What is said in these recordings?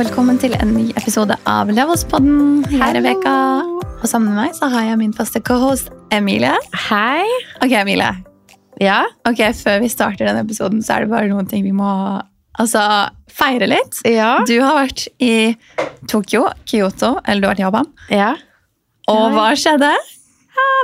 Og velkommen til en ny episode av Levospodden. Jeg er Rebecca, og sammen med meg så har jeg min faste cohost Emilie. Hei. Ok, Emilie. Ja? Ok, Før vi starter denne episoden, så er det bare noen ting vi må altså, feire litt. Ja. Du har vært i Tokyo, Kyoto, eller du har vært i Japan. ja. Og hva skjedde?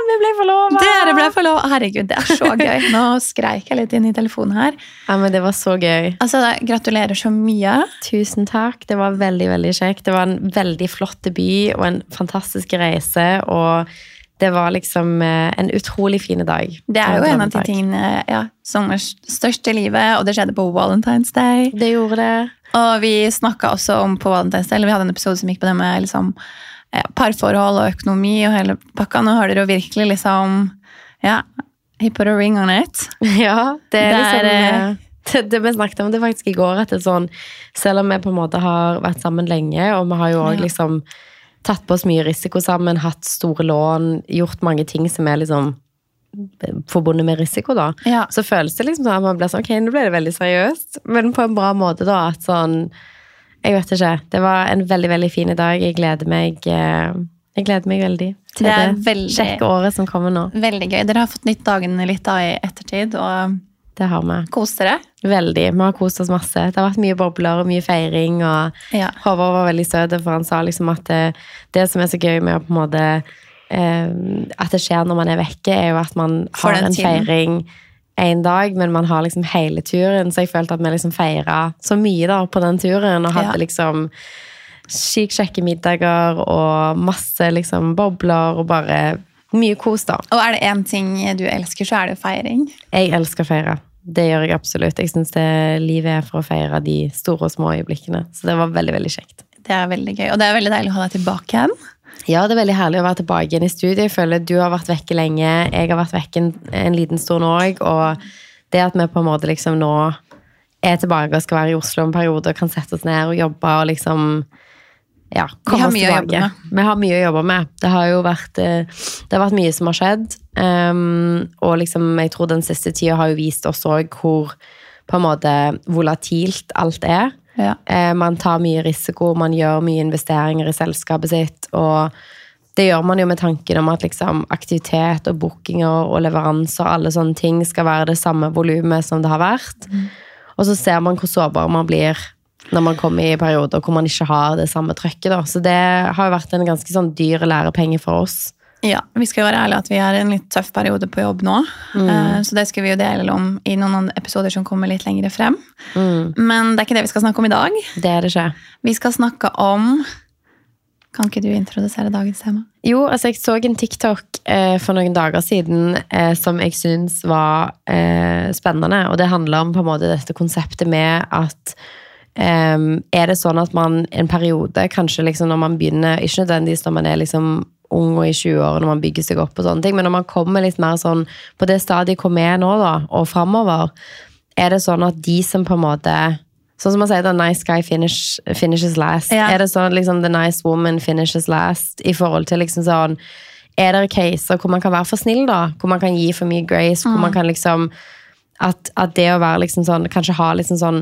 Vi ble forlova! Dere ble forlova. Herregud, det er så gøy. Nå skreik jeg litt inn i telefonen her. Ja, men Det var så gøy. Altså, Gratulerer så mye. Tusen takk. Det var veldig veldig kjekt. Det var en veldig flott by og en fantastisk reise. Og det var liksom eh, en utrolig fin dag. Det er jo en av de tingene ja, som er størst i livet, og det skjedde på Valentine's Day. Det gjorde det. Og vi snakka også om på Valentine's Day, eller vi hadde en episode som gikk på det med liksom, parforhold og økonomi og hele pakka. Nå har dere jo virkelig liksom Ja, he put a ring on it. Ja, det er Det er, liksom eh, eh, det, det vi snakket om det faktisk i går, at det er sånn, selv om vi på en måte har vært sammen lenge, og vi har jo også Ja. liksom tatt på oss mye risiko sammen, hatt store lån, gjort mange ting som er liksom forbundet med risiko, da. Ja. Så føles det liksom sånn at man blir sånn, ok, nå ble det veldig seriøst, men på en bra måte da, at sånn, jeg vet ikke, det var en veldig, veldig fin dag, jeg gleder meg, eh, jeg gleder meg veldig til Det det, veldig- kjekke året som kommer nå. Veldig gøy. Dere har fått nytt dagene litt da i ettertid, og Det har vi. Koste dere. Veldig. Vi har kost oss masse. Det har vært mye bobler og mye feiring. og Ja. Håvard var veldig søt, for han sa liksom at det, det som er så gøy med å på en måte eh, At det skjer når man er vekke, er jo at man har en tiden. feiring en dag, men man har liksom hele turen. Så jeg følte at vi liksom feira så mye da på den turen, og hadde Ja. liksom sykt kjekke middager og masse liksom bobler og bare mye kos, da. Og er det én ting du elsker, så er det feiring. Jeg elsker å feire. Det gjør jeg absolutt. Jeg syns livet er for å feire de store og små øyeblikkene. Så det var veldig, veldig kjekt. Det er veldig gøy. Og det er veldig deilig å ha deg tilbake igjen. Ja, det er veldig herlig å være tilbake igjen i studio. Jeg føler Du har vært vekke lenge, jeg har vært vekke en, en liten stund òg. Og det at vi på en måte liksom nå er tilbake og skal være i Oslo en periode og kan sette oss ned og jobbe og liksom ja, komme oss tilbake. Vi har mye å jobbe med. Det har jo vært, eh, det har vært mye som har skjedd. Um, og liksom, jeg tror den siste tida har jo vist oss òg hvor på en måte volatilt alt er. Ja. Eh, Man tar mye risiko, man gjør mye investeringer i selskapet sitt. Og det gjør man jo med tanken om at liksom aktivitet og bookinger og leveranser og alle sånne ting skal være det samme volumet som det har vært. Og så ser man hvor sårbar man blir når man kommer i perioder hvor man ikke har det samme trøkket. Da. Så det har jo vært en ganske sånn dyr lærepenge for oss. Ja, Vi skal jo være ærlige at vi har en litt tøff periode på jobb nå. Mm. Så det skal vi jo dele om i noen episoder som kommer litt lenger frem. Men det er ikke det vi skal snakke om i dag. Det er det ikke. Vi skal snakke om Kan ikke du introdusere dagens tema? Jo, altså jeg så en TikTok eh, for noen dager siden eh, som jeg syns var eh, spennende. Og det handler om på en måte dette konseptet med at Um, Er det sånn at man en periode, kanskje liksom når man begynner Ikke nødvendigvis når man er liksom ung og i 20-årene når man bygger seg opp, og sånne ting, men når man kommer litt mer sånn på det stadiet hvor vi er nå, da, og framover, er det sånn at de som på en måte Sånn som man sier, the nice guy finish, finishes last. Ja. Er det sånn liksom the nice woman finishes last i forhold til liksom sånn Er det caser hvor man kan være for snill, da? Hvor man kan gi for mye grace? Hvor man kan liksom at, at det å være liksom sånn Kanskje ha liksom sånn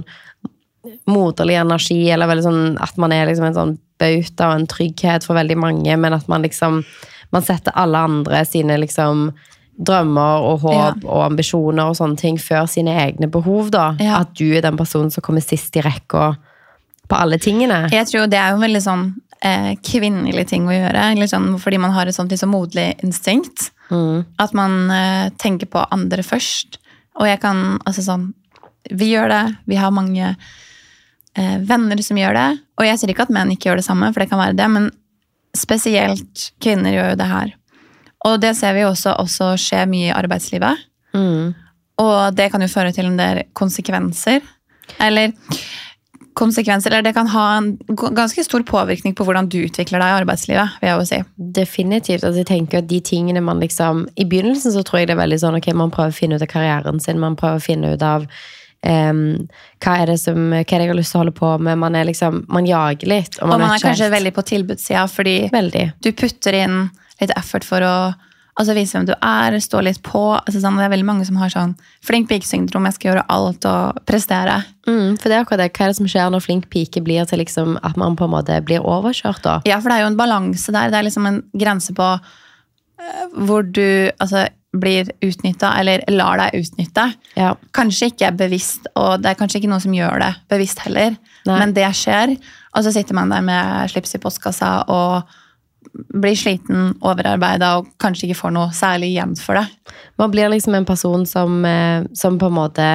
moderlig energi, eller veldig sånn at man er liksom en sånn bauta og en trygghet for veldig mange, men at man liksom Man setter alle andre sine liksom drømmer og håp og ambisjoner og sånne ting før sine egne behov, da. Ja. At du er den personen som kommer sist i rekka på alle tingene. Jeg tror det er jo en veldig sånn eh, kvinnelig ting å gjøre. Eller sånn, fordi man har et sånt liksom moderlig instinkt. At man eh, tenker på andre først. Og jeg kan altså sånn Vi gjør det. Vi har mange eh, venner som gjør det. Og jeg sier ikke at menn ikke gjør det samme, for det kan være det, men spesielt kvinner gjør jo det her. Og det ser vi jo også, også skje mye i arbeidslivet. Mm. Og det kan jo føre til en del konsekvenser. Eller konsekvenser, eller det kan ha en ganske stor påvirkning på hvordan du utvikler deg i arbeidslivet. vil jeg jo si. Definitivt. altså jeg tenker at de tingene man liksom I begynnelsen så tror jeg det er veldig sånn ok, man prøver å finne ut av karrieren sin. Man prøver å finne ut av em, hva er det som, hva er det jeg har lyst til å holde på med. Man er liksom, man jager litt. Og man vet er er kanskje helt- veldig på tilbudssida, fordi Veldig. du putter inn litt effort for å Altså vise hvem du er, stå litt på. Altså, sånn, det er veldig mange som har sånn flink pike-syndrom, jeg skal gjøre alt og prestere. Mm, for det er akkurat det. Hva er det som skjer når flink pike blir til liksom at man på en måte blir overkjørt, da? Ja, for det er jo en balanse der. Det er liksom en grense på hvor du altså, blir utnytta, eller lar deg utnytte. Ja. Kanskje ikke bevisst, og det er kanskje ikke noen som gjør det bevisst heller, Nei. men det skjer. Og så sitter man der med slips i postkassa og blir sliten, overarbeida og kanskje ikke får noe særlig jevnt for det. Man blir liksom en person som, eh, som på en måte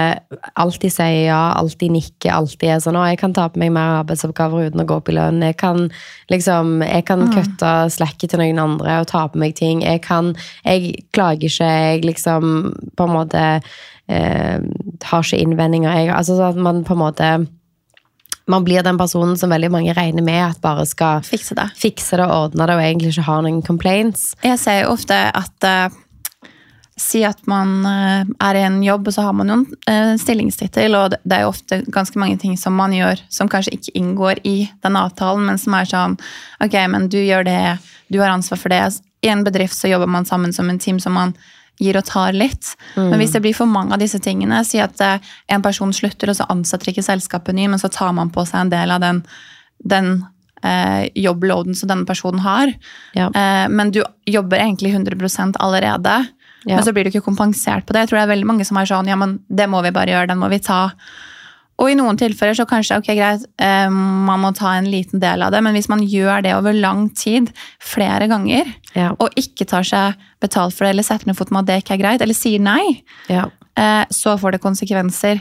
alltid sier ja, alltid nikker, alltid er sånn 'Å, jeg kan ta på meg mer arbeidsoppgaver uten å gå opp i lønn'. Jeg kan liksom, jeg kan kutte slekket til noen andre og ta på meg ting. Jeg kan, jeg klager ikke, jeg liksom på en måte eh, har ikke innvendinger. Jeg, altså sånn at man på en måte man blir den personen som veldig mange regner med at bare skal Fikse det. fikse det ordne det og egentlig ikke ha noen complaints. Jeg ser jo ofte at uh, Si at man uh, er i en jobb, og så har man jo en uh, stillingstittel, og det det er jo ofte ganske mange ting som man gjør som kanskje ikke inngår i den avtalen, men som er sånn Ok, men du gjør det, du har ansvar for det. I en bedrift så jobber man sammen som en team som man gir og tar litt. Men hvis det blir for mange av disse tingene, si at eh, en person slutter, og så ansetter ikke selskapet ny, men så tar man på seg en del av den, den eh, jobbloaden som denne personen har. Ja. Eh, men du jobber egentlig 100% allerede. Ja. Men så blir du ikke kompensert på det. Jeg tror det er veldig mange som er sånn ja, men det må vi bare gjøre, den må vi ta. Og i noen tilfeller så kanskje ok, greit, eh, man må ta en liten del av det, men hvis man gjør det over lang tid, flere ganger, Ja. og ikke tar seg betalt for det, eller setter ned foten med at det ikke er greit, eller sier nei, Ja. eh, så får det konsekvenser.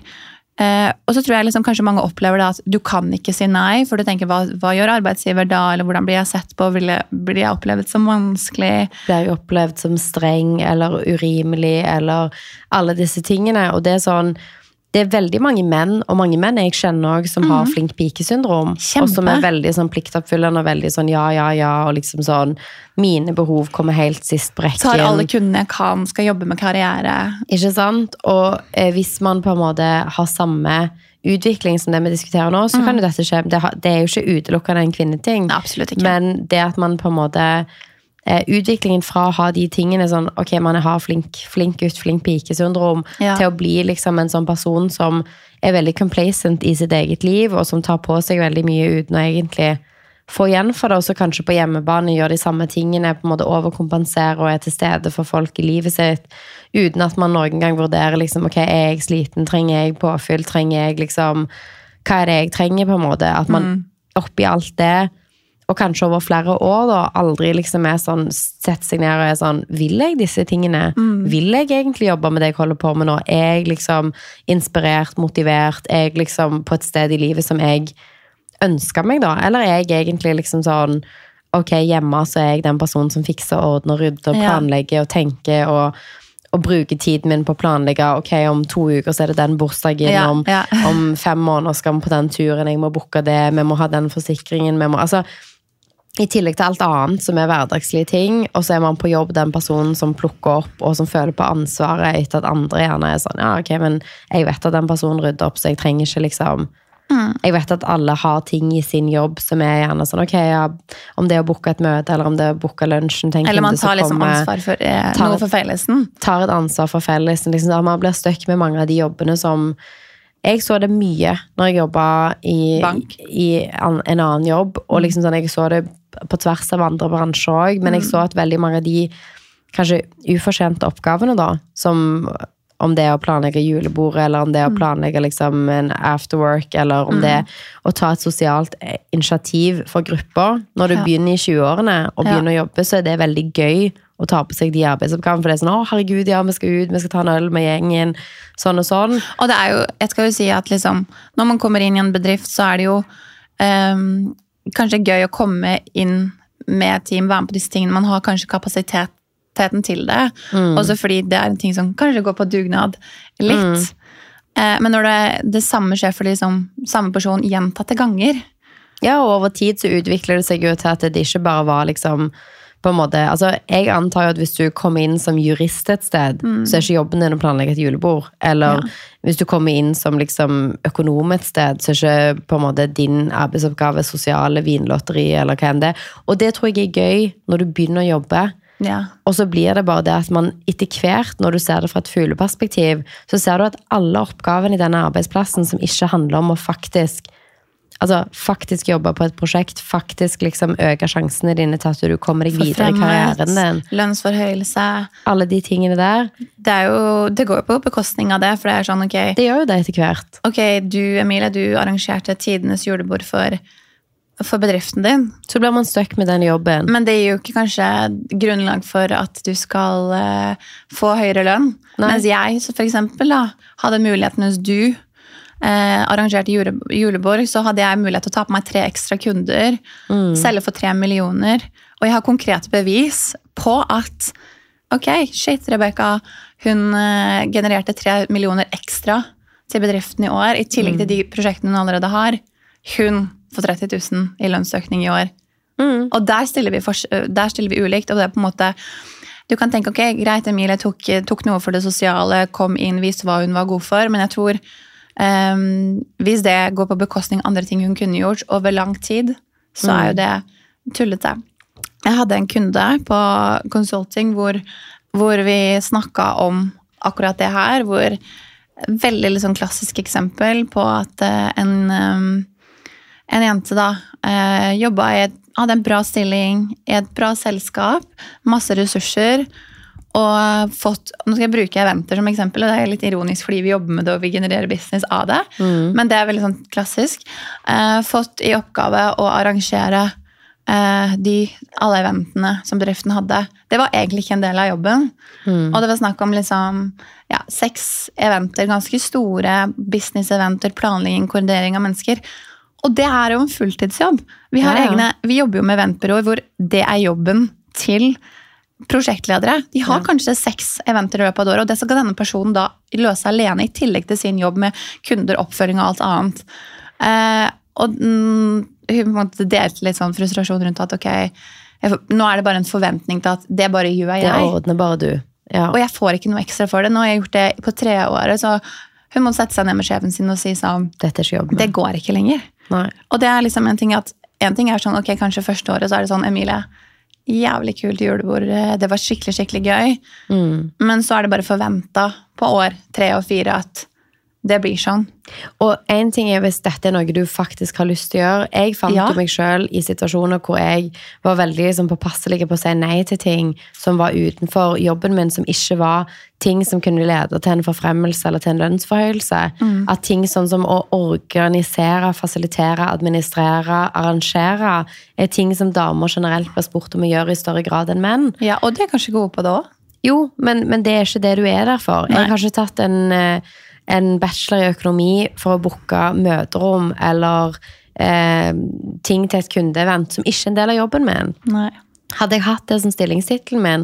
Eh, og så tror jeg liksom kanskje mange opplever det at du kan ikke si nei, for du tenker hva, hva gjør arbeidsgiver da, eller hvordan blir jeg sett på, blir jeg opplevd som vanskelig? blir jeg opplevd som streng eller urimelig eller alle disse tingene. Og det er sånn det er veldig mange menn, og mange menn jeg kjenner også, som har flink pike-syndrom. Kjempe. Og som er veldig sånn pliktoppfyllende og veldig sånn ja, ja, ja. Og liksom sånn Mine behov kommer helt sist på rekken. Tar alle kundene jeg kan, skal jobbe med karriere. Ikke sant? Og eh, hvis man på en måte har samme utvikling som det vi diskuterer nå, så kan jo dette skje. Det, det er jo ikke utelukkende en kvinneting. Absolutt ikke. Men det at man på en måte Utviklingen fra å ha de tingene sånn Ok, man har flink, flink gutt, flink pike-syndrom, Ja. til å bli liksom en sånn person som er veldig complacent i sitt eget liv, og som tar på seg veldig mye uten å egentlig få igjen for det, og så kanskje på hjemmebane gjør de samme tingene, på en måte overkompenserer og er til stede for folk i livet sitt, uten at man noen gang vurderer liksom, ok, er jeg sliten, trenger jeg påfyll, trenger jeg liksom, hva er det jeg trenger på en måte, at man oppi alt det, og kanskje over flere år da, aldri liksom er sånn, setter seg ned og er sånn, vil jeg disse tingene? Vil jeg egentlig jobbe med det jeg holder på med nå? Er jeg liksom inspirert, motivert? Er jeg liksom på et sted i livet som jeg ønsker meg da? Eller er jeg egentlig liksom sånn, ok, hjemme så er jeg den personen som fikser, ordner, rydder, planlegger og tenker og, og bruke tiden min på å planlegge, ok, om to uker så er det den bursdagen, Ja, om, ja. om fem måneder skal vi på den turen, jeg må booke det, vi må ha den forsikringen, vi må, altså, i tillegg til alt annet som er hverdagslige ting, og så er man på jobb den personen som plukker opp, og som føler på ansvaret etter at andre gjerne er sånn, ja, ok, men jeg vet at den personen rydder opp, så jeg trenger ikke liksom, jeg vet at alle har ting i sin jobb som er gjerne sånn, ok, ja, om det er å booke et møte, eller om det er å booke lunsjen til en Eller man tar liksom kommer, ansvar for eh, tar noe for fellesen. tar et ansvar for fellesen. Liksom, der man blir støkk med mange av de jobbene som Jeg så det mye når jeg jobba i, i en annen jobb. Og liksom sånn, jeg så det på tvers av andre bransjer òg, men jeg så at veldig mange av de kanskje ufortjente oppgavene, da, som om det er å planlegge julebordet, eller om det er å planlegge liksom en afterwork, eller om det er å ta et sosialt eh, initiativ for grupper. Når du Ja. begynner i 20-årene og Ja. begynner å jobbe, så er det veldig gøy å ta på seg de arbeidsoppgavene. For det er sånn 'Å, herregud, ja, vi skal ut, vi skal ta en øl med gjengen', sånn og sånn. Og det er jo, jeg skal jo si at liksom, når man kommer inn i en bedrift, så er det jo ehm, kanskje gøy å komme inn med team, være med på disse tingene. Man har kanskje kapasiteten til det. Også fordi det er en ting som kanskje går på dugnad litt. Eh, men når det, det samme skjer for liksom, samme person gjentatte ganger, Ja, og over tid så utvikler det seg jo til at det ikke bare var liksom på en måte, altså Jeg antar jo at hvis du kommer inn som jurist et sted, så er ikke jobben din å planlegge et julebord. Eller hvis du kommer inn som liksom økonom et sted, så er ikke på en måte din arbeidsoppgave sosiale vinlotteri eller hva enn det. Og det tror jeg er gøy når du begynner å jobbe. Ja. Og så blir det bare det at man etter hvert, når du ser det fra et fugleperspektiv, så ser du at alle oppgavene i denne arbeidsplassen som ikke handler om å faktisk Altså faktisk jobbe på et prosjekt, faktisk liksom øke sjansene dine til at du kommer deg videre i karrieren din. lønnsforhøyelse. Alle de tingene der. Det, jo, det går jo på bekostning av det, for det er sånn, ok, Det gjør jo det etter hvert. ok, du Emilie, du arrangerte tidenes julebord for, for bedriften din. Så blir man stuck med den jobben. Men det gir jo ikke kanskje grunnlag for at du skal uh, få høyere lønn. Nei. Mens jeg så for eksempel, da, hadde muligheten hos du eh, arrangerte jule, juleborg, så hadde jeg mulighet til å ta på meg tre ekstra kunder, selge for tre millioner. Og jeg har konkrete bevis på at ok, shit, Rebekka, hun eh, genererte tre millioner ekstra til bedriften i år, i tillegg til de prosjektene hun allerede har. Hun får 30 000 i lønnsøkning i år. Og der stiller, vi for, der stiller vi ulikt. og det er på en måte du kan tenke ok, greit, Emilie tok, tok noe for det sosiale, kom inn, viste hva hun var god for, men jeg tror ehm, hvis det går på bekostning av andre ting hun kunne gjort over lang tid, så er jo det tullete. Jeg hadde en kunde på consulting hvor, hvor vi snakka om akkurat det her, hvor veldig liksom klassisk eksempel på at eh, en ehm, en jente da eh, jobba i et, hadde en bra stilling i et bra selskap, masse ressurser, og fått Nå skal jeg bruke eventer som eksempel, og det er litt ironisk fordi vi jobber med det og vi genererer business av det, men det er veldig sånn klassisk. Eh, fått i oppgave å arrangere eh, de, alle eventene som bedriften hadde. Det var egentlig ikke en del av jobben. Og det var snakk om liksom, ja, seks eventer, ganske store business-eventer, planlegging, koordinering av mennesker. Og det er jo en fulltidsjobb. Vi, har Ja, ja. egne, vi jobber jo med eventbyråer hvor det er jobben til prosjektledere. De har Ja. kanskje seks eventer i løpet av året, og det skal denne personen da løse alene, i tillegg til sin jobb med kunder, oppfølging og alt annet. Eh, og mm, hun måtte delte litt sånn frustrasjon rundt at ok, jeg, nå er det bare en forventning til at det bare gjør jeg. Det ordner bare du. Ja. Og jeg får ikke noe ekstra for det. Nå har jeg gjort det på tre året, så hun må sette seg ned med sjefen sin og si sånn. Det går ikke lenger. Nei. Og det er liksom en ting at en ting er sånn, ok, kanskje første året så er det sånn, Emilie, jævlig kult julebord, det var skikkelig, skikkelig gøy. Mm. Men så er det bare forventa på år tre og fire at det blir sånn. Og en ting er hvis dette er noe du faktisk har lyst til å gjøre. Jeg fant Ja. meg sjøl i situasjoner hvor jeg var veldig liksom, påpasselig på å si nei til ting som var utenfor jobben min, som ikke var ting som kunne lede til en forfremmelse eller til en lønnsforhøyelse. At ting sånn som å organisere, fasilitere, administrere, arrangere, er ting som damer generelt blir spurt om å gjøre i større grad enn menn. Ja, Og de er kanskje gode på det òg. Jo, men, men det er ikke det du er der for. Jeg har ikke tatt en, eh, en bachelor i økonomi for å booke møterom eller eh, ting til et kundeevent som ikke er en del av jobben min. Nei. Hadde jeg hatt det som stillingstittelen min,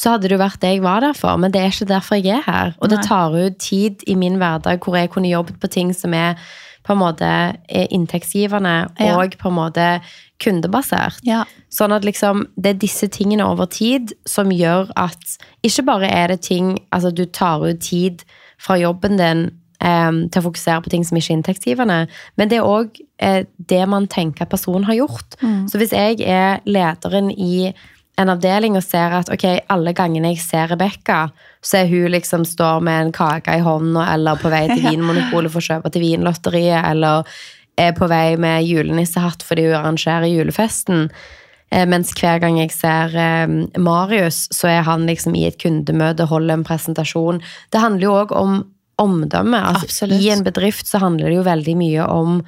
så hadde det jo vært det jeg var der for, men det er ikke derfor jeg er her. Og det tar ut tid i min hverdag hvor jeg kunne jobbet på ting som er på en måte inntektsgivende Ja. og på en måte kundebasert. Ja. Sånn at liksom, det er disse tingene over tid som gjør at ikke bare er det ting Altså, du tar ut tid fra jobben din em, til å fokusere på ting som ikke er inntektsgivende, men det er òg eh, det man tenker at personen har gjort. Så hvis jeg er lederen i en avdeling og ser at ok, alle gangene jeg ser Rebekka, så er hun liksom står med en kake i hånda eller på vei til. Vinmonopolet for å kjøpe til Vinlotteriet, eller er på vei med julenissehatt fordi hun arrangerer julefesten. Eh, Mens hver gang jeg ser eh, Marius, så er han liksom i et kundemøte, holder en presentasjon. Det handler jo òg om omdømme. Altså, I en bedrift så handler det jo veldig mye om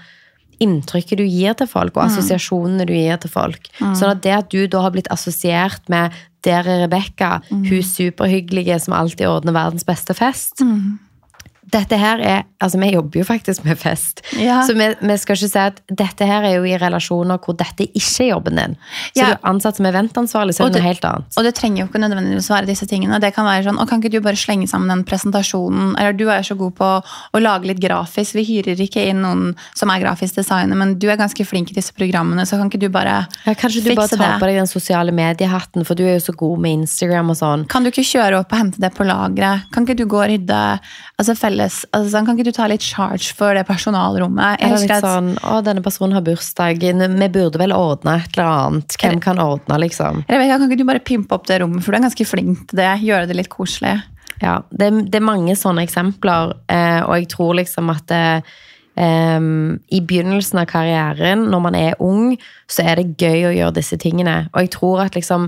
inntrykket du gir til folk, og assosiasjonene du gir til folk. Sånn at det at du da har blitt assosiert med der er Rebekka, hun superhyggelige som alltid ordner verdens beste fest. Dette her er, altså Vi jobber jo faktisk med fest, Ja. så vi, vi skal ikke si at dette her er jo i relasjoner hvor dette ikke er jobben din. Så Ja. du er ansatt som eventansvarlig, så er det noe det- helt annet. Og det trenger jo ikke nødvendigvis være disse tingene. Det kan være sånn, å, kan ikke du bare slenge sammen den presentasjonen? Eller du er jo så god på å lage litt grafisk. Vi hyrer ikke inn noen som er grafisk designer, men du er ganske flink i disse programmene, så kan ikke du bare Ja, kanskje du bare tar på deg den sosiale mediehatten, for du er jo så god med Instagram og sånn. Kan du ikke kjøre opp og hente det på lageret? Kan ikke du gå og rydde altså felles altså, sånn, Kan ikke du ta litt charge for det personalrommet? Jeg Eller litt sånn Å, denne personen har bursdag. Vi burde vel ordne et eller annet. Hvem kan ordne, liksom? Rebecca, kan ikke du bare pimpe opp det rommet, for du er ganske flink til det. Gjøre det litt koselig. Ja, det, det er mange sånne eksempler, eh, og jeg tror liksom at det, Um, i begynnelsen av karrieren, når man er ung, så er det gøy å gjøre disse tingene. Og jeg tror at liksom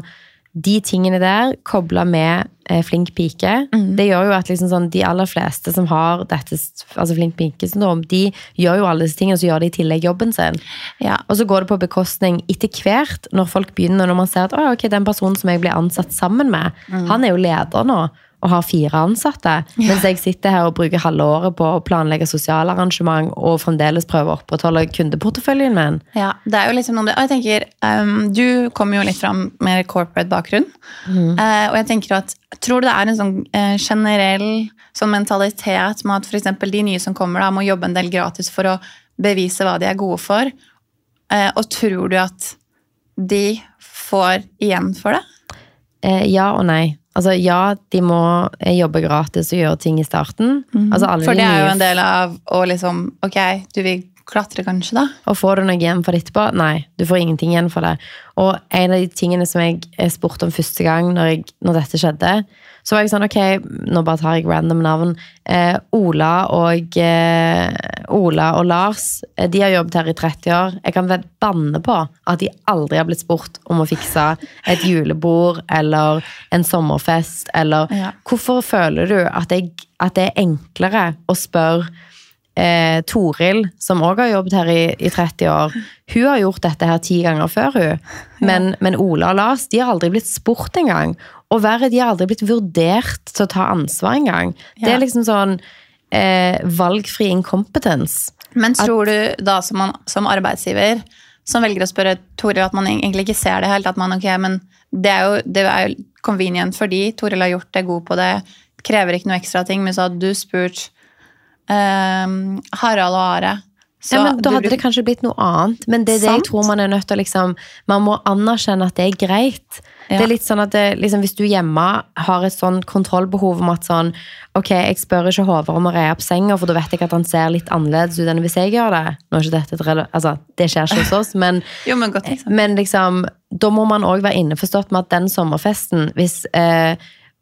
de tingene der, kobla med eh, flink pike, det gjør jo at liksom sånn, de aller fleste som har dette altså flink pike-syndrom, de gjør jo alle disse tingene, og så gjør de i tillegg jobben sin. Ja. Og så går det på bekostning etter hvert, når folk begynner, når man ser at «Å, ok, den personen som jeg blir ansatt sammen med, han er jo leder nå, og har fire ansatte, mens jeg sitter her og bruker halve året på å planlegge sosialarrangement og fremdeles prøve å opprettholde kundeporteføljen min. Ja, det er jo liksom noe. Og jeg tenker, um, Du kommer jo litt fram med corporate bakgrunn. Eh, og jeg tenker at, Tror du det er en sånn uh, generell sånn mentalitet med at f.eks. de nye som kommer, da, må jobbe en del gratis for å bevise hva de er gode for? Uh, og tror du at de får igjen for det? Eh, ja og nei. Altså, ja, de må eh, jobbe gratis og gjøre ting i starten. Altså, alle For det er jo en del av å liksom Ok, du vil klatre kanskje, da? Og får du noe igjen for det etterpå? Nei, du får ingenting igjen for det. Og en av de tingene som jeg eh, spurte om første gang når, jeg, når dette skjedde, så var jeg sånn, ok, nå bare tar jeg random navn. Eh, Ola, og, eh, Ola og Lars, eh, de har jobbet her i 30 år. Jeg kan banne på at de aldri har blitt spurt om å fikse et julebord eller en sommerfest, eller Ja. hvorfor føler du at, jeg, at det er enklere å spørre eh, Toril, som òg har jobbet her i, i 30 år, hun har gjort dette her ti ganger før, hun. Men, men Ola og Lars de har aldri blitt spurt engang. Og verre, de har aldri blitt vurdert til å ta ansvar engang. Det er liksom sånn eh, valgfri incompetence. Men tror du da som, man, som arbeidsgiver som velger å spørre Toril at man egentlig ikke ser det helt, at man ok, men det er jo, det er jo convenient fordi Toril har gjort det god på det, krever ikke noe ekstra ting, men så hadde du spurt ehm, Harald og Are så ja, men Da hadde hadde det kanskje blitt noe annet. Men det er det jeg tror man er nødt til å liksom Man må anerkjenne at det er greit. Ja. Det er litt sånn at det, liksom, Hvis du hjemme har et sånn kontrollbehov om at sånn Ok, jeg spør ikke Håvard om å re opp senga, for da vet jeg at han ser litt annerledes ut enn hvis jeg gjør det. Nå er ikke dette altså, Det skjer ikke hos oss, men Jo, men godt liksom. men liksom, da må man òg være innforstått med at den sommerfesten, hvis eh,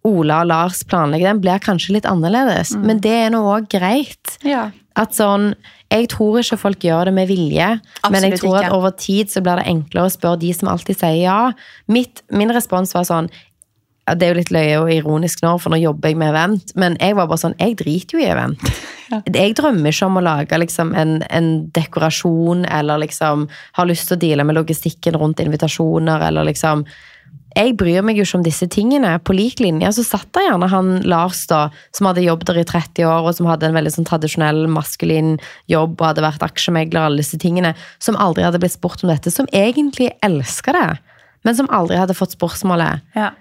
Ola og Lars planlegger den, blir kanskje litt annerledes. Mm. Men det er nå òg greit. Ja. At sånn, Jeg tror ikke folk gjør det med vilje, men jeg tror ikke. at over tid så blir det enklere å spørre de som alltid sier ja. Mitt, min respons var sånn Det er jo litt løye og ironisk nå, for nå jobber jeg med event, men jeg var bare sånn Jeg driter jo i event. Jeg drømmer ikke om å lage liksom, en, en dekorasjon eller liksom har lyst til å deale med logistikken rundt invitasjoner eller liksom jeg bryr meg jo ikke om disse tingene. På lik linje så satt der gjerne han Lars, da, som hadde jobbet der i 30 år, og som hadde en veldig sånn tradisjonell maskulin jobb og hadde vært aksjemegler, alle disse tingene, som aldri hadde blitt spurt om dette, som egentlig elska det, men som aldri hadde fått spørsmålet. Ja.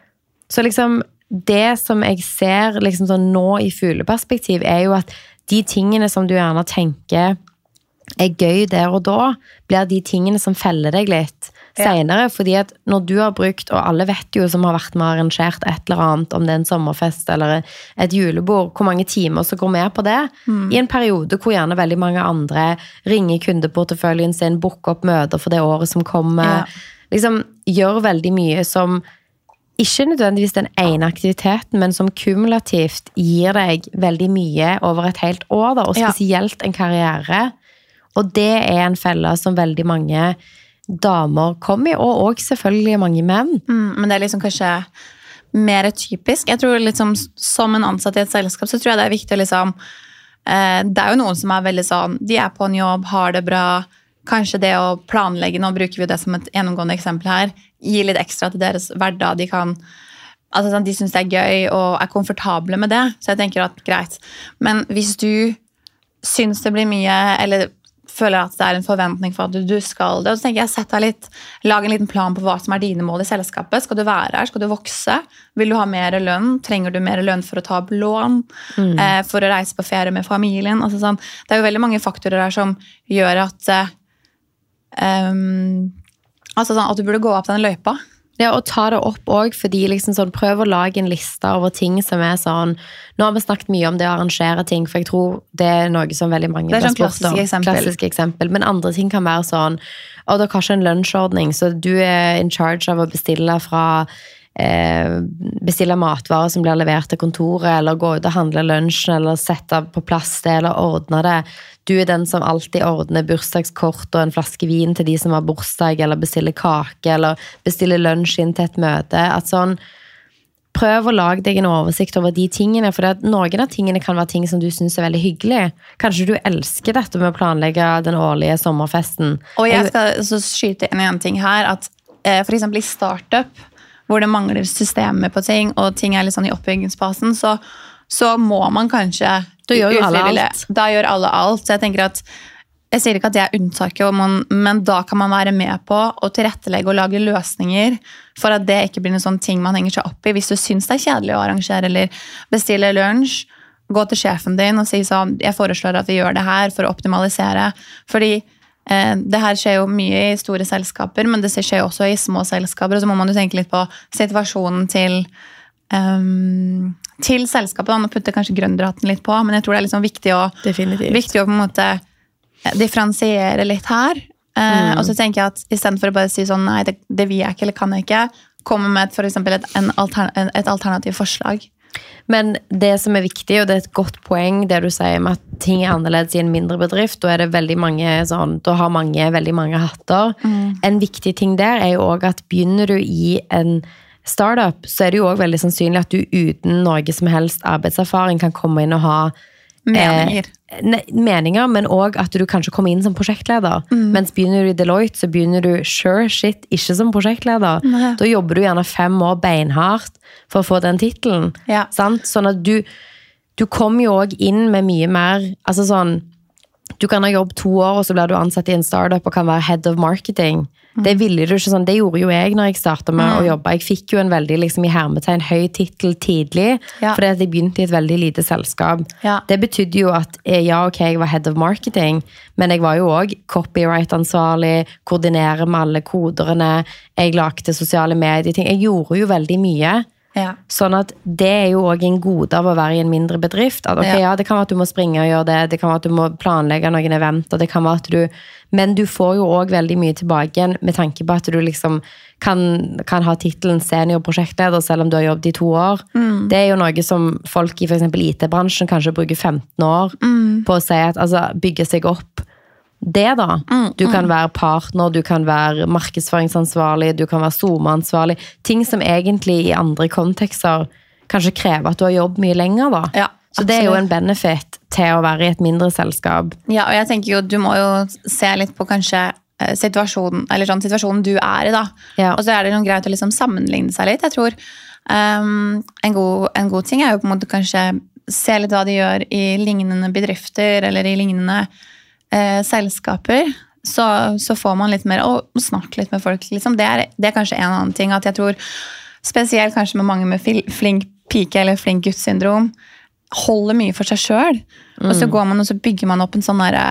Så liksom, det som jeg ser liksom sånn nå i fugleperspektiv, er jo at de tingene som du gjerne tenker er gøy der og da, blir de tingene som feller deg litt Ja. senere. Fordi at når du har brukt, og alle vet jo som har vært med og arrangert et eller annet, om det er en sommerfest eller et julebord, hvor mange timer som går med på det. I en periode hvor gjerne veldig mange andre ringer kundeporteføljen sin, booker opp møter for det året som kommer. Ja. Liksom gjør veldig mye som ikke nødvendigvis den ene aktiviteten, men som kumulativt gir deg veldig mye over et helt år, da, og spesielt en karriere. Og det er en felle som veldig mange damer kom i, og òg selvfølgelig mange menn. Mm, men det er liksom kanskje mer typisk. Jeg tror liksom Som en ansatt i et selskap så tror jeg det er viktig å liksom eh, Det er jo noen som er veldig sånn De er på en jobb, har det bra. Kanskje det å planlegge, nå bruker vi det som et gjennomgående eksempel her, gi litt ekstra til deres hverdag. De kan altså sånn, De syns det er gøy og er komfortable med det. Så jeg tenker at greit. Men hvis du syns det blir mye, eller føler at det er en forventning for at du, skal det, Og så tenker jeg sett deg litt, lag en liten plan på hva som er dine mål i selskapet. Skal du være her? Skal du vokse? Vil du ha mer lønn? Trenger du mer lønn for å ta opp lån? Eh, for å reise på ferie med familien? Altså sånn, det er jo veldig mange faktorer her som gjør at eh, um, altså sånn, at du burde gå opp den løypa. Ja, og ta det opp òg, fordi liksom sånn, prøv å lage en liste over ting som er sånn Nå har vi snakket mye om det å arrangere ting, for jeg tror det er noe som veldig mange Det er sånn klassisk eksempel. Klassisk eksempel. Men andre ting kan være sånn Og dere har ikke en lunsjordning, så du er in charge av å bestille fra bestille matvarer som blir levert til kontoret, eller gå ut og handle lunsjen, eller sette på plass det, eller ordne det. Du er den som alltid ordner bursdagskort og en flaske vin til de som har bursdag, eller bestiller kake, eller bestiller lunsj inn til et møte. At sånn, Prøv å lage deg en oversikt over de tingene, for noen av tingene kan være ting som du syns er veldig hyggelig. Kanskje du elsker dette med å planlegge den årlige sommerfesten. Og jeg skal så skyte inn en ting her, at eh, for eksempel i startup, hvor det mangler systemer på ting, og ting er litt sånn i oppbyggingsfasen, så, så må man kanskje Da gjør jo alle alt. Da gjør alle alt. Så jeg tenker at jeg sier ikke at det er unntaket, man, men da kan man være med på å tilrettelegge og lage løsninger for at det ikke blir noe sånn ting man henger seg opp i. Hvis du syns det er kjedelig å arrangere eller bestille lunsj, gå til sjefen din og si sånn Jeg foreslår at vi gjør det her for å optimalisere. Fordi det her skjer jo mye i store selskaper, men det skjer jo også i små selskaper. Og så må man jo tenke litt på situasjonen til um, til selskapet. Man putter kanskje gründerhatten litt på, men jeg tror det er liksom viktig å viktig å på en måte differensiere litt her. Mm. Og så tenker jeg at istedenfor å bare si sånn nei, det, det vil jeg ikke eller kan jeg ikke, komme med et, for et, en altern, et alternativt forslag. Men det som er viktig, og det er et godt poeng, det du sier med at ting er annerledes i en mindre bedrift, da er det veldig mange sånn, da har mange veldig mange hatter. En viktig ting der er jo òg at begynner du i en startup, så er det jo òg veldig sannsynlig at du uten noe som helst arbeidserfaring kan komme inn og ha Meninger. Eh, meninger, men òg at du kanskje kommer inn som prosjektleder. Mens begynner du i Deloitte, så begynner du sure shit ikke som prosjektleder. Nei. Da jobber du gjerne fem år beinhardt for å få den tittelen. Ja. Sånn at du, du kommer jo òg inn med mye mer altså sånn, Du kan ha jobb to år, og så blir du ansatt i en startup og kan være head of marketing. Det ville du ikke sånn, det gjorde jo jeg når jeg starta med å jobbe. Jeg fikk jo en veldig liksom, i hermetegn høy tittel tidlig, Ja. fordi at jeg begynte i et veldig lite selskap. Ja. Det betydde jo at eh, ja, ok, jeg var head of marketing, men jeg var jo òg copyright-ansvarlig, koordinere med alle koderne, jeg lagde sosiale medieting. Jeg gjorde jo veldig mye. Ja. Sånn at det er jo òg en gode av å være i en mindre bedrift. At okay, Ja. ja, Det kan være at du må springe og gjøre det, det kan være at du må planlegge noen eventer, det kan være at du Men du får jo òg veldig mye tilbake igjen med tanke på at du liksom kan, kan ha tittelen seniorprosjektleder selv om du har jobbet i to år. Det er jo noe som folk i f.eks. IT-bransjen kanskje bruker 15 år på å si at altså, bygge seg opp det, da. Du kan være partner, du kan være markedsføringsansvarlig, du kan være SoMe-ansvarlig. Ting som egentlig i andre kontekster kanskje krever at du har jobbet mye lenger, da. Ja, Så det er jo en benefit til å være i et mindre selskap. Ja, og jeg tenker jo, du må jo se litt på kanskje eh, situasjonen, eller sånn, situasjonen du er i, da. Ja. Og så er det noen greit å liksom sammenligne seg litt. Jeg tror um, en, god, en god ting er jo på en måte kanskje se litt hva de gjør i lignende bedrifter eller i lignende eh, selskaper. Så, så får man litt mer å snakke litt med folk. Liksom. Det, er, det er kanskje en annen ting. at jeg tror Spesielt kanskje med mange med flink pike eller flink gutt-syndrom holder mye for seg sjøl. Og så går man og så bygger man opp en sånn derre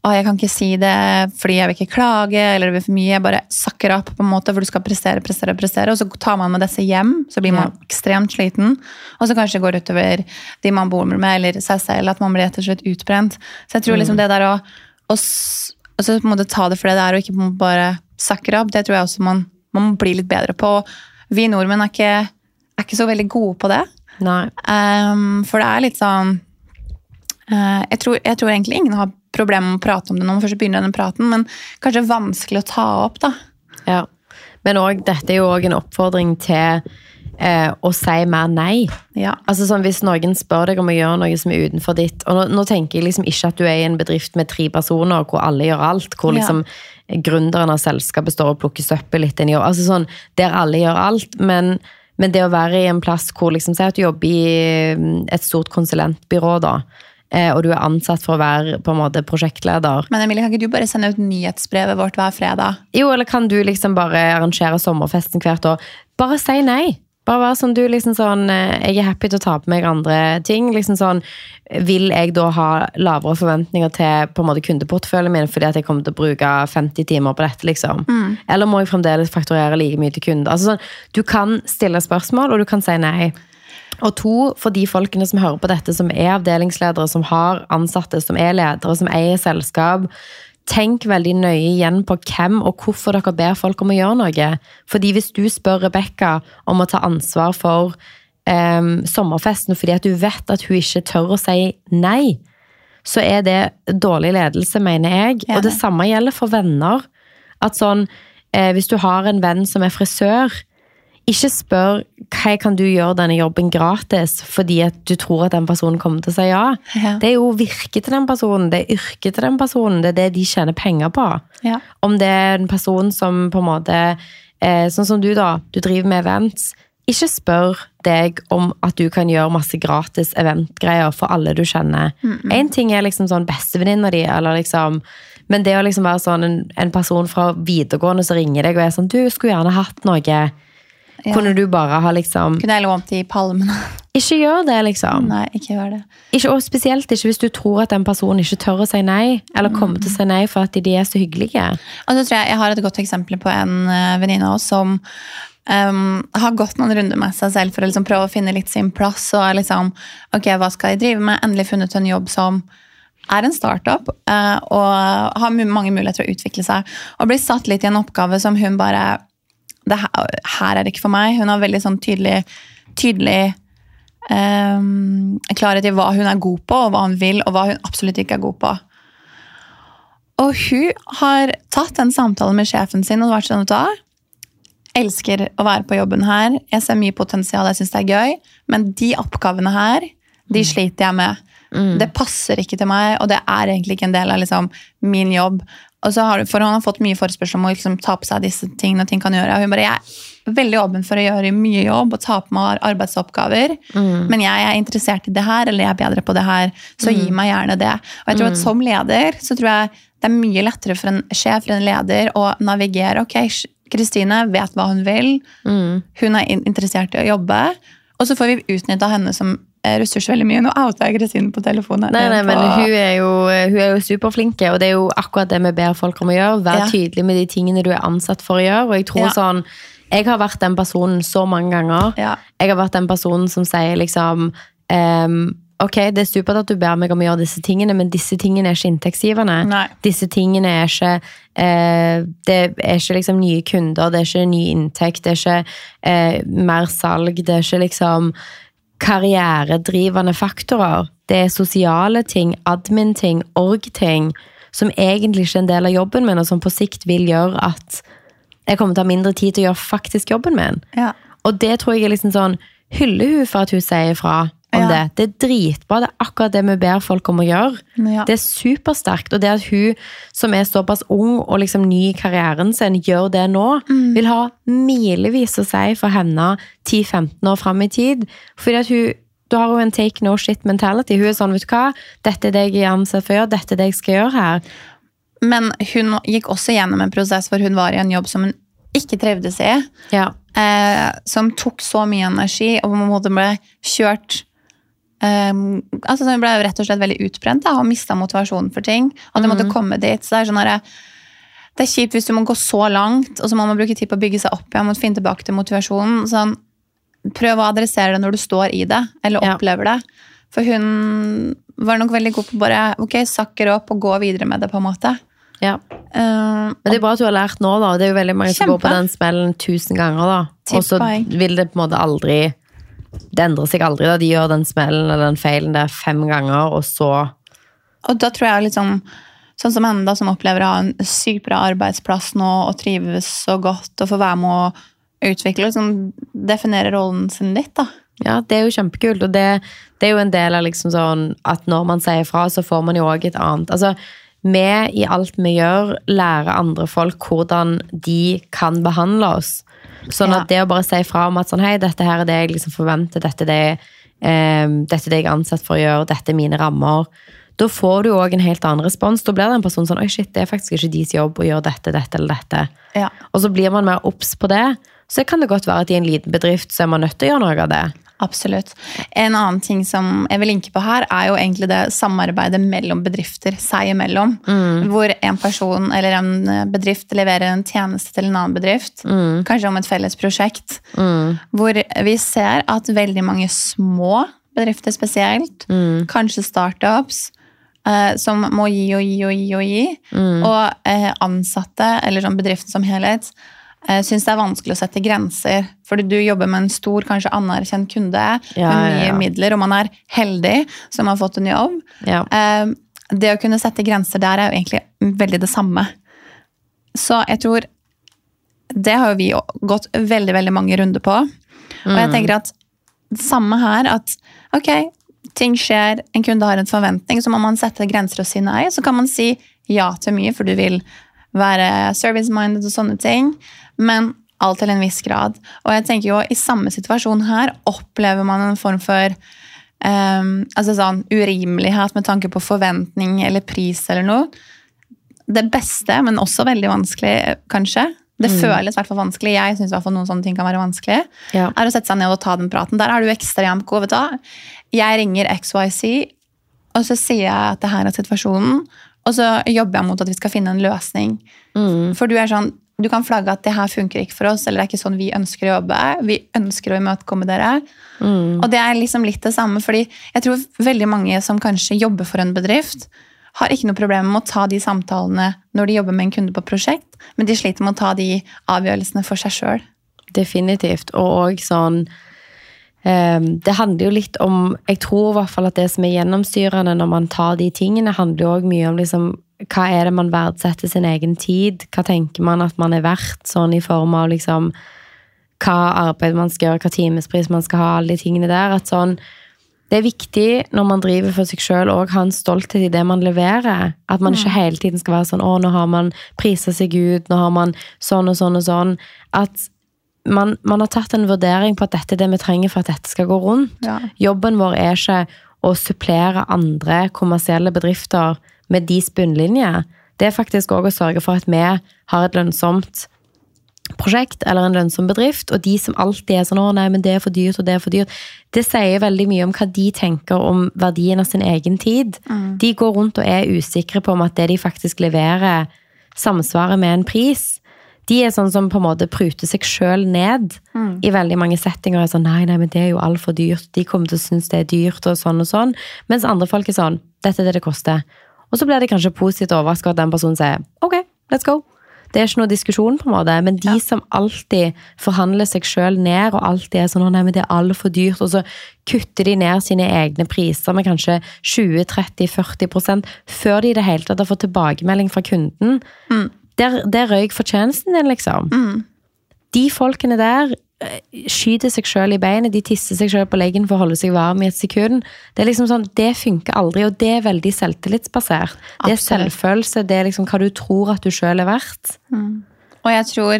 å, jeg kan ikke si det fordi jeg vil ikke klage, eller det blir for mye. Jeg bare sakker opp, på en måte, for du skal prestere, prestere, prestere. Og så tar man med disse hjem, så blir man ekstremt sliten. Og så kanskje det går utover de man bor med, eller seg selv, at man blir rett og slett utbrent. Så jeg tror liksom det der å, å og så på en måte ta det for det det er, og ikke bare sakker opp, det tror jeg også man, man må bli litt bedre på. Vi nordmenn er ikke, er ikke så veldig gode på det. Ehm, for det er litt sånn eh, jeg, tror, jeg tror egentlig ingen har problemer med å prate om det nå, først begynner den praten, men kanskje vanskelig å ta opp, da. Ja. Men også, dette er jo òg en oppfordring til eh, å si mer nei. Ja. Altså sånn, Hvis noen spør deg om å gjøre noe som er utenfor ditt Og nå, nå tenker jeg liksom ikke at du er i en bedrift med tre personer hvor alle gjør alt. Hvor Ja. liksom gründeren av selskapet står og plukker søppel litt inni jobb. Altså sånn, Der alle gjør alt. Men, men det å være i en plass hvor liksom, Si at du jobber i mm, et stort konsulentbyrå, da. Eh, Og du er ansatt for å være på en måte prosjektleder. Men Emilie, kan ikke du bare sende ut nyhetsbrevet vårt hver fredag? Jo, eller kan du liksom bare arrangere sommerfesten hvert år? Bare si nei. Bare være sånn, du liksom sånn eh, Jeg er happy til å ta på meg andre ting. liksom sånn, Vil jeg da ha lavere forventninger til på en måte kundeporteføljen min fordi at jeg kommer til å bruke 50 timer på dette? liksom? Eller må jeg fremdeles fakturere like mye til kunder? Altså sånn, Du kan stille spørsmål, og du kan si nei. Og to, for de folkene som hører på dette, som er avdelingsledere, som har ansatte, som er ledere, som eier selskap, tenk veldig nøye igjen på hvem og hvorfor dere ber folk om å gjøre noe. Fordi hvis du spør Rebekka om å ta ansvar for um, sommerfesten fordi at du vet at hun ikke tør å si nei, så er det dårlig ledelse, mener jeg. Og det samme gjelder for venner. At sånn, eh, hvis du har en venn som er frisør, ikke spør hva kan du gjøre denne jobben gratis fordi at du tror at den personen kommer til å si ja. Ja. Det er jo virket til den personen, det er yrket til den personen, det er det de tjener penger på. Ja. Om det er en person som på en måte eh, Sånn som du, da. Du driver med events. Ikke spør deg om at du kan gjøre masse gratis eventgreier for alle du kjenner. Én ting er liksom sånn bestevenninna di, eller liksom Men det å liksom være sånn en, en person fra videregående som ringer deg og er sånn Du skulle gjerne hatt noe. Kunne du bare ha liksom Kunne jeg lånt de palmene? Ikke gjør det, liksom. Nei, ikke gjør det. Ikke, og spesielt ikke hvis du tror at den personen ikke tør å si nei, eller kommer til å si nei for at de er så hyggelige. Og så tror jeg jeg har et godt eksempel på en uh, venninne av oss som um, har gått noen runder med seg selv for å liksom prøve å finne litt sin plass. Og liksom, ok, hva skal jeg drive med? Endelig funnet en jobb som er en startup uh, og har mange muligheter til å utvikle seg. Og blir satt litt i en oppgave som hun bare det her, her er det ikke for meg. Hun har veldig sånn tydelig, tydelig um, klarhet i hva hun er god på, og hva hun vil, og hva hun absolutt ikke er god på. Og hun har tatt den samtalen med sjefen sin og vært sånn at hun? Elsker å være på jobben her. Jeg ser mye potensial, jeg syns det er gøy. Men de oppgavene her, de sliter jeg med. Det passer ikke til meg, og det er egentlig ikke en del av liksom, min jobb. Og så har, du- for Han har fått mye forespørsel om å liksom, ta på seg disse tingene. og ting kan gjøre. Og hun bare, jeg er veldig åpen for å gjøre mye jobb og ta på meg arbeidsoppgaver. Men jeg er interessert i det her, eller jeg er bedre på det her. Så gi meg gjerne det. Og jeg tror at Som leder så tror jeg det er mye lettere for en sjef eller en leder å navigere. ok, Kristine vet hva hun vil. Hun er interessert i å jobbe. Og så får vi utnytta henne som ressurs veldig mye. Nå outa jeg Kristine på telefonen. Nei, nei, men hun er, jo, hun er jo superflinke, og det er jo akkurat det vi ber folk om å gjøre. Vær Ja. tydelig med de tingene du er ansatt for å gjøre. Og jeg tror Ja. sånn Jeg har vært den personen så mange ganger. Ja. Jeg har vært den personen som sier liksom um, Ok, det er supert at du ber meg om å gjøre disse tingene, men disse tingene er ikke inntektsgivende. Nei. Disse tingene er ikke eh, Det er ikke liksom nye kunder, det er ikke ny inntekt, det er ikke eh, mer salg, det er ikke liksom karrieredrivende faktorer. Det er sosiale ting, admin-ting, org-ting, som egentlig ikke er en del av jobben min, og som på sikt vil gjøre at jeg kommer til å ha mindre tid til å gjøre faktisk jobben min. Ja. Og det tror jeg er liksom sånn Hyller hun for at hun sier fra om Ja. det? Det er dritbra. Det er akkurat det vi ber folk om å gjøre. Ja. Det er supersterkt. Og det at hun som er såpass ung og liksom ny i karrieren sin, gjør det nå, Mm. vil ha milevis å si for henne 10-15 år fram i tid. Fordi at hun da har hun en take no shit mentality. Hun er sånn, vet du hva, dette er det jeg er ansatt for å gjøre, dette er det jeg skal gjøre her. Men hun gikk også gjennom en prosess hvor hun var i en jobb som hun ikke trivdes i. Ja. Eh, som tok så mye energi, og på en måte ble kjørt eh, altså Hun ble rett og slett veldig utbrent da, og mista motivasjonen for ting. At hun måtte komme dit. Så det er sånn derre- det er kjipt hvis du må gå så langt, og så må man bruke tid på å bygge seg opp igjen og finne tilbake til motivasjonen. Sånn, prøv å adressere det når du står i det, eller Ja. opplever det. For hun var nok veldig god på bare ok, sakker opp og gå videre med det, på en måte. ja. Uh, Men det er bra at du har lært nå, da. Det er jo veldig mange som går på den smellen tusen ganger, da. Og så vil det på en måte aldri Det endrer seg aldri, da. De gjør den smellen eller den feilen der fem ganger, og så Og da tror jeg liksom Sånn som henne da, som opplever å ha en sykt bra arbeidsplass nå og trives så godt og får være med å utvikle, liksom definere rollen sin litt, da. Ja, det er jo kjempekult. Og det, det er jo en del av liksom sånn at når man sier fra, så får man jo òg et annet Altså, vi i alt vi gjør, lærer andre folk hvordan de kan behandle oss. Sånn at det å bare si fra om at sånn, hei, dette her er det jeg liksom forventer, dette er det, eh, dette er det jeg er ansatt for å gjøre, dette er mine rammer. Da får du òg en helt annen respons. Da blir det en person sånn Oi, shit, det er faktisk ikke deres jobb å gjøre dette, dette eller dette. Ja. Og så blir man mer obs på det. så kan det godt være at i en liten bedrift så er man nødt til å gjøre noe av det. Absolutt. En annen ting som jeg vil linke på her, er jo egentlig det samarbeidet mellom bedrifter seg imellom. Hvor en person eller en bedrift leverer en tjeneste til en annen bedrift. Kanskje om et felles prosjekt. Hvor vi ser at veldig mange små bedrifter spesielt, kanskje startups, eh, som må gi og gi og gi og gi. Og eh, ansatte, eller sånn bedriften som helhet, syns det er vanskelig å sette grenser. Fordi du jobber med en stor, kanskje anerkjent kunde Ja, med mye ja. midler, og man er heldig som har fått en jobb. Ja. Eh, det å kunne sette grenser der er jo egentlig veldig det samme. Så jeg tror Det har jo vi gått veldig, veldig mange runder på. Og jeg tenker at det samme her, at ok, ting skjer, en kunde har en forventning, så må man sette grenser og si nei. Så kan man si ja til mye, for du vil være service-minded og sånne ting. Men alt til en viss grad. Og jeg tenker jo, i samme situasjon her opplever man en form for um, altså sånn urimelighet med tanke på forventning eller pris eller noe. Det beste, men også veldig vanskelig, kanskje. Det føles i hvert vanskelig. Jeg syns noen sånne ting kan være vanskelig. Ja. Er å sette seg ned og ta den praten. Der er du ekstremt god. vet du? Jeg ringer XYZ, og så sier jeg at det her er situasjonen. Og så jobber jeg mot at vi skal finne en løsning. For du er sånn, du kan flagge at det her funker ikke for oss, eller det er ikke sånn vi ønsker å jobbe. Vi ønsker å imøtekomme dere. Og det er liksom litt det samme, fordi jeg tror veldig mange som kanskje jobber for en bedrift, har ikke noe problem med å ta de samtalene når de jobber med en kunde på prosjekt, men de sliter med å ta de avgjørelsene for seg sjøl. Definitivt. Og òg sånn Det handler jo litt om Jeg tror i hvert fall at det som er gjennomstyrende når man tar de tingene, handler jo òg mye om liksom hva er det man verdsetter sin egen tid? Hva tenker man at man er verdt, sånn i form av liksom hva arbeid man skal gjøre, hva timespris man skal ha, alle de tingene der. At sånn, det er viktig når man driver for seg sjøl å ha en stolthet i det man leverer. At man ikke hele tiden skal være sånn 'Å, nå har man prisa seg ut, nå har man sånn og sånn og sånn'. At man, man har tatt en vurdering på at dette er det vi trenger for at dette skal gå rundt. Ja. Jobben vår er ikke å supplere andre kommersielle bedrifter med deres bunnlinje. Det er faktisk òg å sørge for at vi har et lønnsomt prosjekt eller en lønnsom bedrift, og de som alltid er sånn 'Å, nei, men det er for dyrt, og det er for dyrt', det sier veldig mye om hva de tenker om verdien av sin egen tid. De går rundt og er usikre på om at det de faktisk leverer, samsvarer med en pris. De er sånn som på en måte pruter seg sjøl ned i veldig mange settinger. er sånn, nei, nei, men det er jo altfor dyrt. De kommer til å synes det er dyrt, og sånn og sånn. Mens andre folk er sånn, dette er det det koster. Og så blir de kanskje positivt overrasket at den personen sier, ok, let's go. Det er ikke noe diskusjon, på en måte, men de som alltid forhandler seg sjøl ned, og alltid er sånn nei, men det er altfor dyrt, og så kutter de ned sine egne priser med kanskje 20-30-40% før de i det hele tatt har fått tilbakemelding fra kunden. Der, der røyk fortjenesten din, liksom. De folkene der eh, skyter seg sjøl i beinet, de tisser seg sjøl på leggen for å holde seg varm i et sekund. Det er liksom sånn, det funker aldri, og det er veldig selvtillitsbasert. Det er selvfølelse, det er liksom hva du tror at du sjøl er verdt. Og jeg tror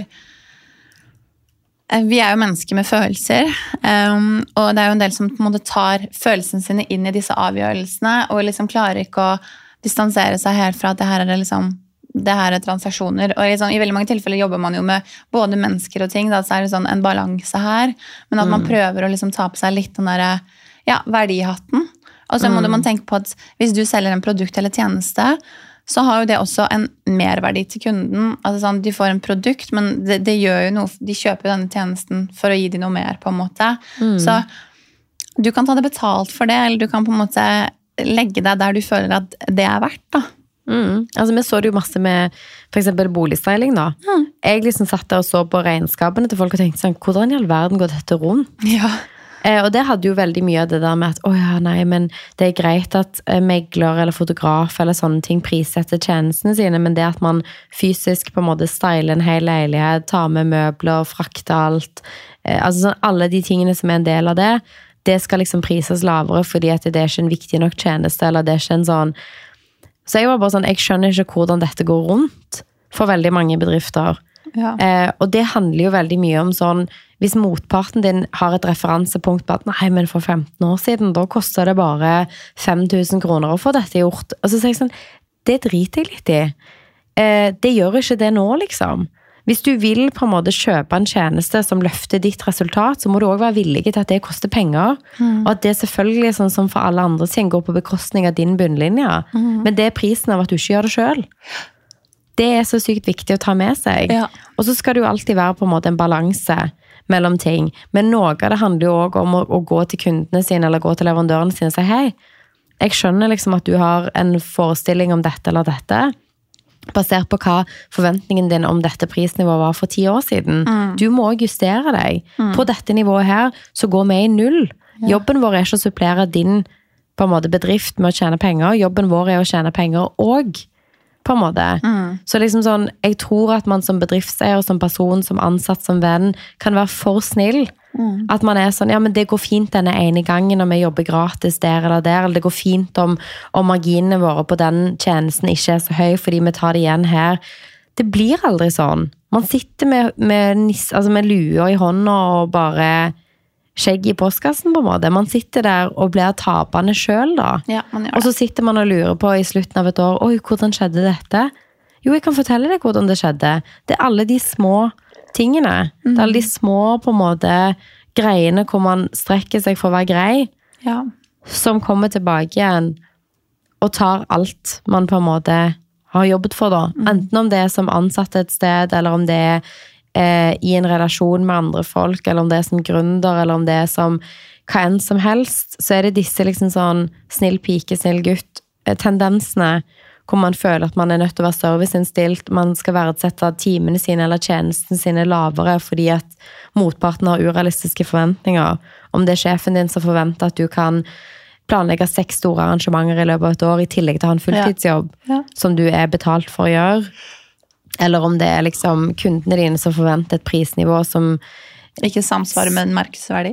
eh, Vi er jo mennesker med følelser. um, og det er jo en del som på en måte tar følelsene sine inn i disse avgjørelsene og liksom klarer ikke å distansere seg helt fra at det her er det liksom det her er transaksjoner. Og liksom, I veldig mange tilfeller jobber man jo med både mennesker og ting. Da, så er det sånn en balanse her. Men at man prøver å liksom ta på seg litt den derre ja, verdihatten. Og så må man tenke på at hvis du selger en produkt eller tjeneste, så har jo det også en merverdi til kunden. Altså sånn, De får en produkt, men det, det gjør jo noe, de kjøper jo denne tjenesten for å gi dem noe mer. på en måte. Så du kan ta det betalt for det, eller du kan på en måte legge deg der du føler at det er verdt. da. Mm. Altså, vi så det jo masse med eksempel boligstyling. da. Jeg liksom satt der og så på regnskapene til folk og tenkte sånn, hvordan i all verden går dette rundt? Ja. Eh, og det hadde jo veldig mye av det der med at å ja, nei, men det er greit at eh, megler eller fotograf eller sånne ting prissetter tjenestene sine, men det at man fysisk på en måte styler en hel leilighet, tar med møbler, frakter alt, eh, altså sånn, alle de tingene som er en del av det, det skal liksom prises lavere fordi at det er ikke en viktig nok tjeneste, eller det er ikke en sånn Så jeg var bare sånn, jeg skjønner ikke hvordan dette går rundt for veldig mange bedrifter. Ja. Eh, og det handler jo veldig mye om sånn Hvis motparten din har et referansepunkt på at nei, men for 15 år siden, da kosta det bare 5000 kroner å få dette gjort. Og så sier jeg sånn Det driter jeg litt i. Eh, det gjør ikke det nå, liksom. Hvis du vil på en måte kjøpe en tjeneste som løfter ditt resultat, så må du òg være villig til at det koster penger. Og at det selvfølgelig, sånn som for alle andre sin, går på bekostning av din bunnlinje. Men det er prisen av at du ikke gjør det sjøl. Det er så sykt viktig å ta med seg. Ja. Og så skal det jo alltid være på en måte en balanse mellom ting. Men noe av det handler jo òg om å, å gå til kundene sine eller gå til leverandørene sine og si hei, jeg skjønner liksom at du har en forestilling om dette eller dette. Basert på hva forventningen din om dette prisnivået var for ti år siden. Du må justere deg. På dette nivået her så går vi i null. Jobben vår er ikke å supplere din på en måte, bedrift med å tjene penger. Jobben vår er å tjene penger òg. På en måte. Så liksom sånn, jeg tror at man som bedriftseier, som person, som ansatt, som venn, kan være for snill. At man er sånn, ja, men det går fint denne ene gangen når vi jobber gratis der eller der, eller det går fint om, om marginene våre på den tjenesten ikke er så høy fordi vi tar det igjen her. Det blir aldri sånn. Man sitter med, med, altså med lua i hånda og bare skjegg i postkassen, på en måte. Man sitter der og blir tapende sjøl, da. Ja, Og så sitter man og lurer på i slutten av et år Oi, hvordan skjedde dette? Jo, jeg kan fortelle deg hvordan det skjedde. Det er alle de små tingene. Det er alle de små på en måte greiene hvor man strekker seg for å være grei, Ja. som kommer tilbake igjen og tar alt man på en måte har jobbet for, da. Enten om det er som ansatt et sted, eller om det er eh, i en relasjon med andre folk, eller om det er som gründer, eller om det er som hva enn som helst, så er det disse liksom sånn snill pike, snill gutt-tendensene hvor man føler at man er nødt til å være serviceinnstilt, man skal verdsette timene sine eller tjenestene sine lavere fordi at motparten har urealistiske forventninger. Om det er sjefen din som forventer at du kan planlegge seks store arrangementer i løpet av et år, i tillegg til å ha en fulltidsjobb Ja. som du er betalt for å gjøre. Eller om det er liksom kundene dine som forventer et prisnivå som Ikke samsvarer med en markedsverdi.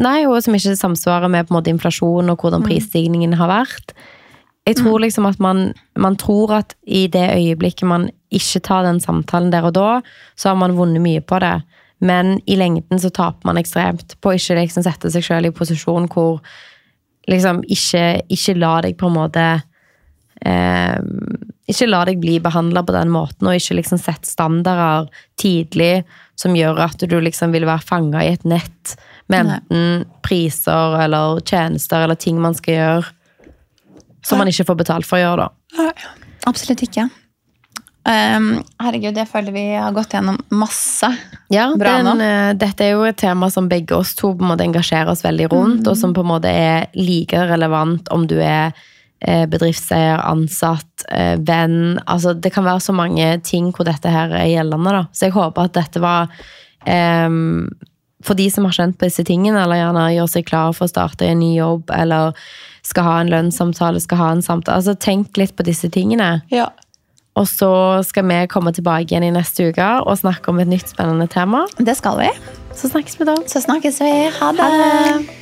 Nei, og som ikke samsvarer med på en måte inflasjon og hvordan prisstigningen har vært. Jeg tror liksom at man, man tror at i det øyeblikket man ikke tar den samtalen der og da, så har man vunnet mye på det. Men i lengden så taper man ekstremt på å ikke liksom sette seg selv i posisjon hvor liksom ikke, ikke la deg på en måte eh, Ikke la deg bli behandla på den måten, og ikke liksom sette standarder tidlig som gjør at du liksom vil være fanga i et nett med enten priser eller tjenester eller ting man skal gjøre som man ikke får betalt for å gjøre, da. Absolutt ikke. Um, herregud, jeg føler vi har gått gjennom masse. Ja, Bra den, nå. eh, dette er jo et tema som begge oss to på en måte engasjerer oss veldig rundt, og som på en måte er like relevant om du er bedriftseier, ansatt, eh, venn. Altså, det kan være så mange ting hvor dette her er gjeldende. Da. Så jeg håper at dette var um, for de som har kjent på disse tingene, eller gjerne gjør seg klar for å starte en ny jobb, eller skal ha en lønnssamtale, skal ha en samtale. Altså, tenk litt på disse tingene. Ja. Og så skal vi komme tilbake igjen i neste uke og snakke om et nytt spennende tema. Det skal vi. Så snakkes vi da. Så snakkes vi. Ha det. Ha det.